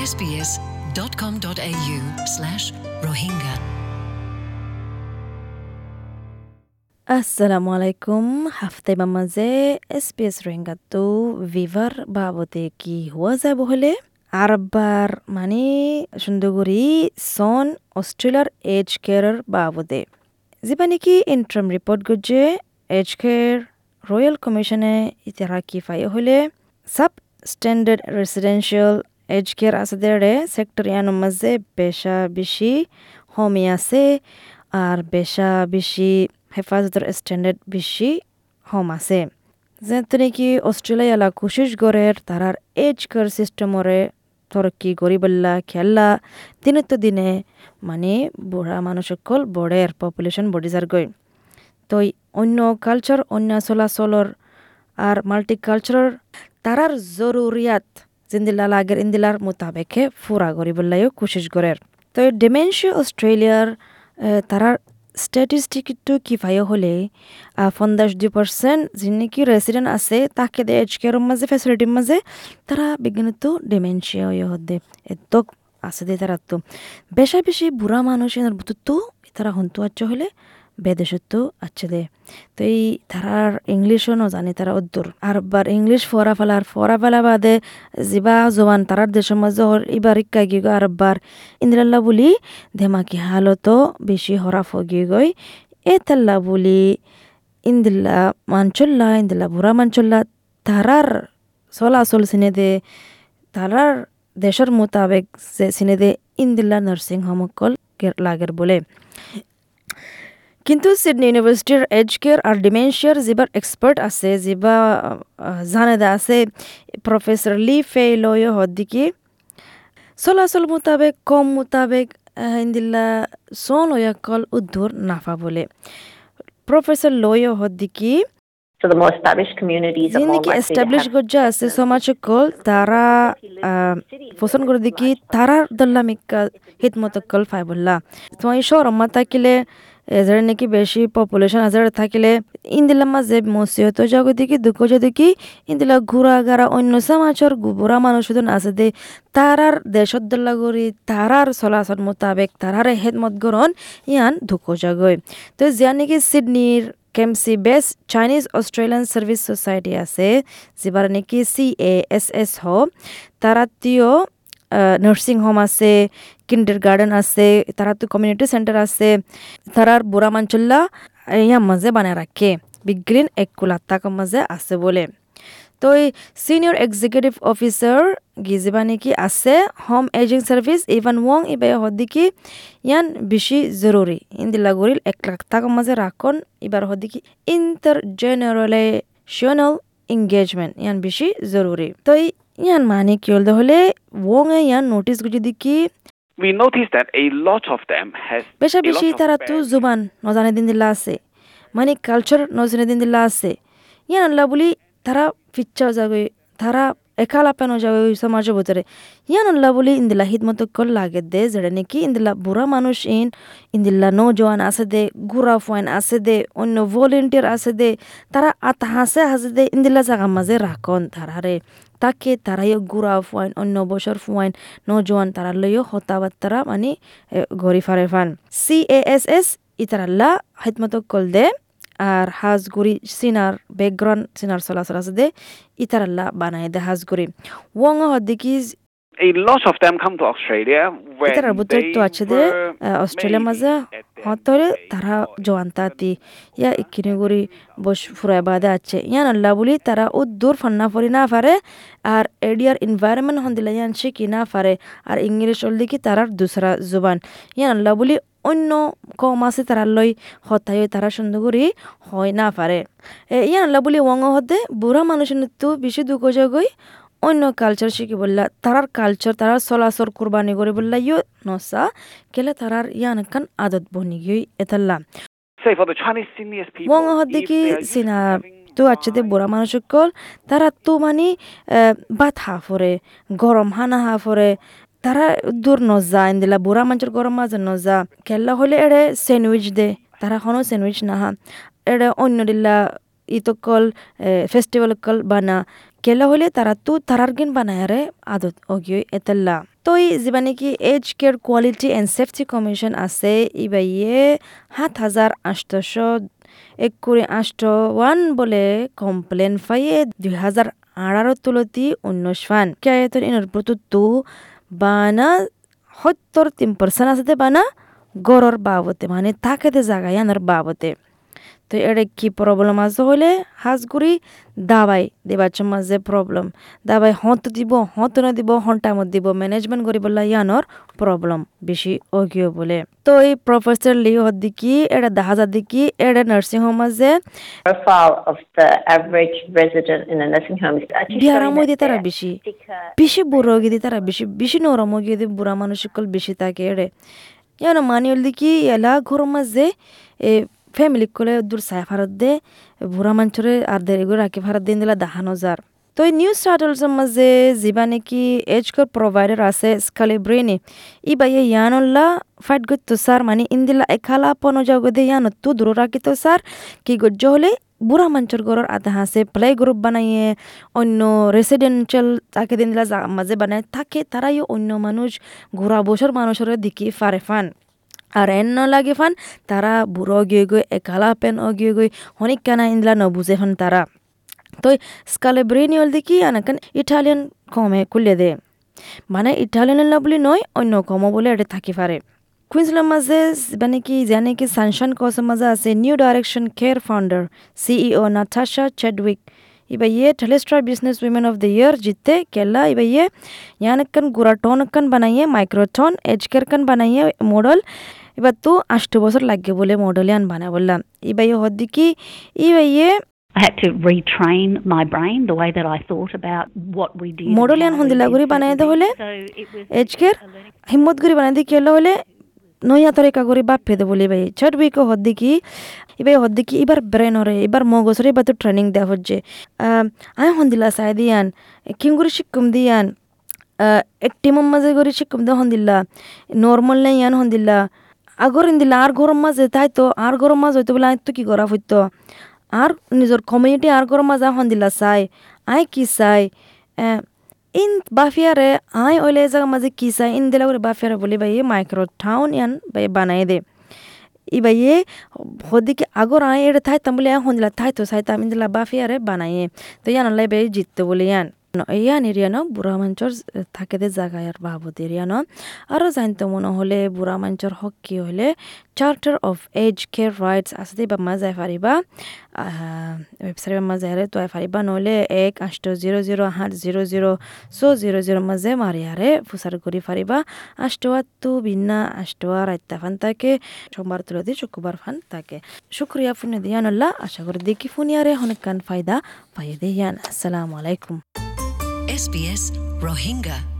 sbs.com.au slash Rohingya. আসসালামু আলাইকুম হাফতে মাঝে এসপিএস রোহিঙ্গাতো ভিভার বাবদে কি হওয়া যাব হলে আরবার মানে সুন্দরগরি সন অস্ট্রেলিয়ার এজ কেয়ারের বাবদে যেবা নাকি ইন্টারাম রিপোর্ট গজে এজ কেয়ার রয়্যাল কমিশনে ইতারা কি ফাই হলে sub standard residential age care আছে দেড়ে সেক্টর ইয়ানোর মাঝে বেশা বেশি হোমি আছে আর বেশা বেশি হেফাজতের স্ট্যান্ডার্ড বেশি হোম আছে যেহেতু নাকি অস্ট্রেলিয়ালা কোশিশ গড়ের তারার এজ কেয়ার সিস্টেমরে তরক্কি গরিবল্লা খেললা দিনে তো দিনে মানে বুড়া মানুষ সকল বড়ের পপুলেশন বডি যার গই তো অন্য কালচার অন্য চলাচলর আর মাল্টি কালচার তারার জরুরিয়াত জিন্দিলা লাগের ইন্দিলার মোতাবেকে ফুরা গরিবল্লাইও কোশিশ গড়ের তো ডিমেনশিয়া অস্ট্রেলিয়ার তারার স্ট্যাটিস্টিকটো কিফায় হলে পঞ্চাশ দুই পার্সেন্ট যিনি নাকি রেসিডেন্ট আছে, তাকে দে এজ কেয়ারের মাঝে ফেসিলিটির মাঝে, তারা বিজ্ঞানত ডিমেনশিয়া ইয়ে হদে এত আছে দে তারা তো বেশা বেশি বুড়া মানুষ এনার তো তারা হন্তু হলে বেদেশত আচ্ছে দে তো এই তারার ইংলিশও নজানে তারা উদ্দুর আর বার ইংলিশ ফরা ফেলার ফরা ফেলা বাদে যিবা জবান তারার দেশের মাঝে ইবার ইক্কা গিয়ে গো আর বার ইন্দিরাল্লা বলি ধেমাকি হালতো বেশি হরাফ গিয়ে গই এ তাল্লা বলি ইন্দিল্লা মানচল্লা ইন্দিল্লা বুড়া মানচল্লা তারার চলাচল চিনে দে তারার দেশের মোতাবেক যে চিনে দে ইন্দিল্লা নার্সিং হোম অকল লাগের বলে। কিন্তু সিডনি ইউনিভার্সিটির এজ কেয়ার আর ডিমেনশিয়ার যিবার এক্সপার্ট আছে যিবা জানেদা আছে প্রফেসর লি ফে লয় হদ্দিকি চলাচল মোতাবেক কম মোতাবেক ইন্দিল্লা সন কল উদ্দুর নাফা বলে প্রফেসর লয় হদ্দিকি the more established communities are more likely তারা দল্লামিকা হিতমতকল ফাইবুল্লাহ। তোমার শহর মা থাকিলে এজারে নাকি বেশি পপুলেশন আজারে থাকিলে ইন্দিলা মাঝে মসিয়ত জাগো দেখি দেখি ইন্দিলা ঘুরা গারা অন্য সমাজের গুবরা মানুষ আছে দে। তারার দেশত দল্লা করি তারার চলাচল মোতাবেক, তারার হেদমত গ্রহণ ইয়ান দুঃখ জাগয় তো জিয়া নাকি সিডনির কেমসি based Chinese Australian service society আছে, যিবার নাকি চি এ এছ এছ হ। তারাতিও নার্সিং হোম আছে কিন্ডার গার্ডেন আছে, তারাতো কমিউনিটি সেন্টার আছে। তারার বুড়া মাঞ্চল্লা ইয়ার মাঝে বানায় রাখে, বিগ্রিন এক কুলাত্তাকার মাঝে আছে বলে। তো এই সিনিয়র এক্সিকিউটিভ অফিসার গিজিবা নাকি আছে? Home ageing service Evan Wong ইবাই হদিকি ইয়ান বেশি জরুরি। ইন্দিলা গরিল এক লাখ টাকার মাঝে রাখন এবার হদিকি ইন্টার জেনারেলাইজেশনাল এঙ্গেজমেন্ট ইয়ান বেশি জরুরি। তো ইয়ান মানে কি হল হলে ওং ইয়ান নোটিস গুজি দিকি we notice that a lot of them has বেশা a lot বেশি of তারা তো bad জুবান নজানে দিন দিলা আছে। মানে কালচার নজনে দিন দিলা আছে। ইয়ান আল্লাহ বলি তারা ফিচ্চাও যাবে তারা পেনো যাবে ওই সমাজের ভিতরে ইয়ান আল্লাহ বলি ইন্দিলা হিদমত কল লাগে দে যেটা নাকি ইন্দিলা বুড়া মানুষ ইন ইন্দিল্লা নৌজওয়ান আছে দে গুড়া ফুয়ান আছে দে অন্য ভলেন্টিয়ার আছে দে তারা আত হাসে হাসে দে ইন্দিলা জায়গার মাঝে রাখন তারারে তাকে তারাইও গুড়া ফুয়াইন অন্য বছর ফুয়াইন নজওয়ান তারা লইও হতাবার্তারা মানে গড়ি ফারে ফান সি এ এস এস ইতারাল্লা হিদমত কল দে আর হাজগুড়ি সিনার ব্যাকগ্রাউন্ড সিনার চলাচল আছে দে ইতারাল্লা বানায় দে হাজগুড়ি ওয়ং হদ্দিকি a lot of them come to Australia when they বুতরিত আছে দে were অস্ট্রেলিয়ার maybe মাঝে হতরে. তারা জোয়ান তাতি ইয়া ইকিনি গুড়ি বস ফুরায় বাদে আছে। ইয়ান আল্লাহ বলি তারা উদ্দূর ফান্না ফরি না পারে আর এডিয়ার এনভায়রনমেন্ট হন্দিলা ইয়ান শিখি না পারে আর ইংলিশ হল দেখি তারার দুসরা জুবান। ইয়ান আল্লাহ বলি অন্য কম আছে তারা লই হতাই তারা সুন্দর করি হয় না পারে। এ, ইয়ান আল্লাহ বলি ওয়াং হতে বুড়া মানুষের তো বেশি দুঃখ গই অন্য কালচার শিখি বললা তারার কালচার তারার চলাচল কুরবানি করে বললা ইয়ে নসা কেলে তারার ইয়ান কান আদত বনি গই এতাল্লা। Used to সিনা তো আছে দে বুড়া মানুষ সকল তারা তো মানে বাত হা ফরে গরম হানা হা ফরে তারা দূর নজা, ইন্দিলা বুড়া মানুষের গরম মাঝে নজা। কেল্লা হলে এড়ে স্যান্ডউইচ দে, তারা কোনো স্যান্ডউইচ না হা এড়ে অন্য দিল্লা ইতকল ফেস্টিভ্যাল কল বানা। কেলা হলে তারা তো তারার গিন বানায়ারে আদত অগিয়ে এতেল্লা। তো এই যিবা নেকি age care quality and safety commission আছে? ইবাইয়ে সাত হাজার আষ্টশ এক করে আষ্ট ওয়ান বলে কমপ্লেন ফাইয়ে দুই হাজার আড়ারো তুলতি উনিশ ফান। কেয়াতন ইনর প্রতুত্তু সত্তর তিন পার্সেন্ট আছে বানা গড়র বাবতে মানে থাকেতে জায়গায় আনার বাবতে। তো এটা কি প্রবলেম আছে হলে হাঁসগুড়ি দাবাই দেবার মাঝে প্রবলেম দাবাই হত দিব হত না দিব হন টাইমত দিব। ম্যানেজমেন্ট করি বললা ইয়ানোর প্রবলেম বেশি অগিয়ে বলে। তো এই প্রফেসর লি হদ দিকি এটা দেখা যা দিকি এটা নার্সিং হোম actually বিহারাম showing তারা বেশি. বেশি বুড়ো গিয়ে তারা বেশি বেশি নরম গিয়ে বুড়া মানুষ বেশি থাকে এড়ে। ইয়ানো মানি হল কি এলা ঘর মাঝে এ ফ্যামিলি কলে দূর সাই ফারত দে বুড়া মানুষরে আর দেরি করে রাখি ফারত দিন দিলা দেখানো যার তো এই নিউজ স্টার্টলসের মাঝে যিবা নাকি এজ কর প্রোভাইডার আছে স্কালে ব্রেনে ই বাইয়ে ইয়ানল্লা ফাইট করতো স্যার মানে ইন্দিলা এখালা পনো যাও গদে ইয়ানো তো দূর রাখিত স্যার কি গজ্জ হলে বুড়া মানুষের ঘরের আধা হাসে প্লে গ্রুপ বানাইয়ে অন্য রেসিডেন্সিয়াল তাকে দিন দিলা মাঝে বানায় থাকে তারাই অন্য মানুষ ঘোরা বছর মানুষের দিকে ফারে ফান আর এন লাগে ফান, তারা বুড়ো গিয়ে গই একালা পেন অগিয়ে গই অনেক কানা ইন্দলা নবুঝে ফান তারা তো স্কালে ব্রেনি হল দেখি, আনাকান ইটালিয়ান কমে খুলে দে। মানে ইটালিয়ান বলে নয়, অন্য কম বলে এটা থাকি পারে কুইন্সল্যান্ড মাঝে মানে কি, জানে কি সানশান কসের মাঝে আছে New Direction Care founder CEO Natasha Chadwick. ইবা ইয়ে Telstra business women of the year জিতে কেলা ইবা ইয়ে ইয়ানকান গুরাটনকান বানাইয়ে মাইক্রোটন এজকেরকান বানাইয়ে মডেল এবার তো আষ্ট বছর লাগবে বলে মডেল ইয়ান বানা বললাম ইবা ইয়ে হদ্দিকি ইবা ইয়ে I had to retrain my brain the way that I thought about what we did. and model how ইয়ান we হন্দিলা did গুড়ি certain বানাই দে things. হলে So it was এজকের a learning হিম্মত গুড়ি বানাই দি কেলা হলে নয়া তরিকা করে বাপ ফেদে বলে, ভাই, ছট উইক হদ্দিকি এবার হদ্দিকি এবার ব্রেন হরে এবার মগজরে, এবার তো ট্রেনিং দেওয়া হচ্ছে। আয় হন্দিলা সাই দিয়ান কিংগুড়ি শিক্ষম দিয়ান এক টিমর মাঝে করে শিক্ষম দে হন্দিল্লা নর্মাল নাই ইয়ান হন্দিল্লা আগর ইন্দিল্লা আর গরম মাঝে, তাই তো, আর গরম মাঝ হইতো বলে আয় তো কি করা হইতো? আর নিজের কমিউনিটি আর গরম মাঝে হন্দিল্লা চাই। আয় কি চাই? ইন বাফিয়ারে আই ওইলে জায়গা মাঝে কি চাই ইন দিলা করে বাফিয়ারে বলি ভাই মাইক্রো টাউন ইয়ান ভাই বানাই দে ই ভাইয়ে হদিকে আগর আয় এটা থাই তাম বলে এখন দিলা থাইতো চাইতাম ইন দিলা বাফিয়ারে বানাইয়ে তো ইয়ান লাই ভাই জিততে বলে ইয়ান ইয়ান এরিয়ানো বুড়া মঞ্চর থাকে দে জায়গায় আর বাবদ এরিয়ানো আরও জানতো মনে হলে বুড়া মঞ্চর হক কি হলে charter of age care rights আছে দে বা মাজাই পারিবা ৱেবছাইটৰ মাজে হাৰে তই পাৰিবা নহ'লে এক আঠ জিৰ' জিৰ' সাত জিৰ' জিৰ' ছ' জিৰ' জিৰ' মাজে মাৰি হাৰে ফুচাৰ কৰি পাৰিবা আষ্টৱাতো বিনা আষ্টৱা ৰাত্যা ফান থাকে সোমবার তুলতে শুক্রবার ফান থাকে শুক্রিয়া ফুনে দিয়ান আল্লাহ আশা করি দেখি ফুনিয়ারে অনেক কান ফায়দা পাইয়ে দিয়ান আসসালামু আলাইকুম। SBS Rohingya.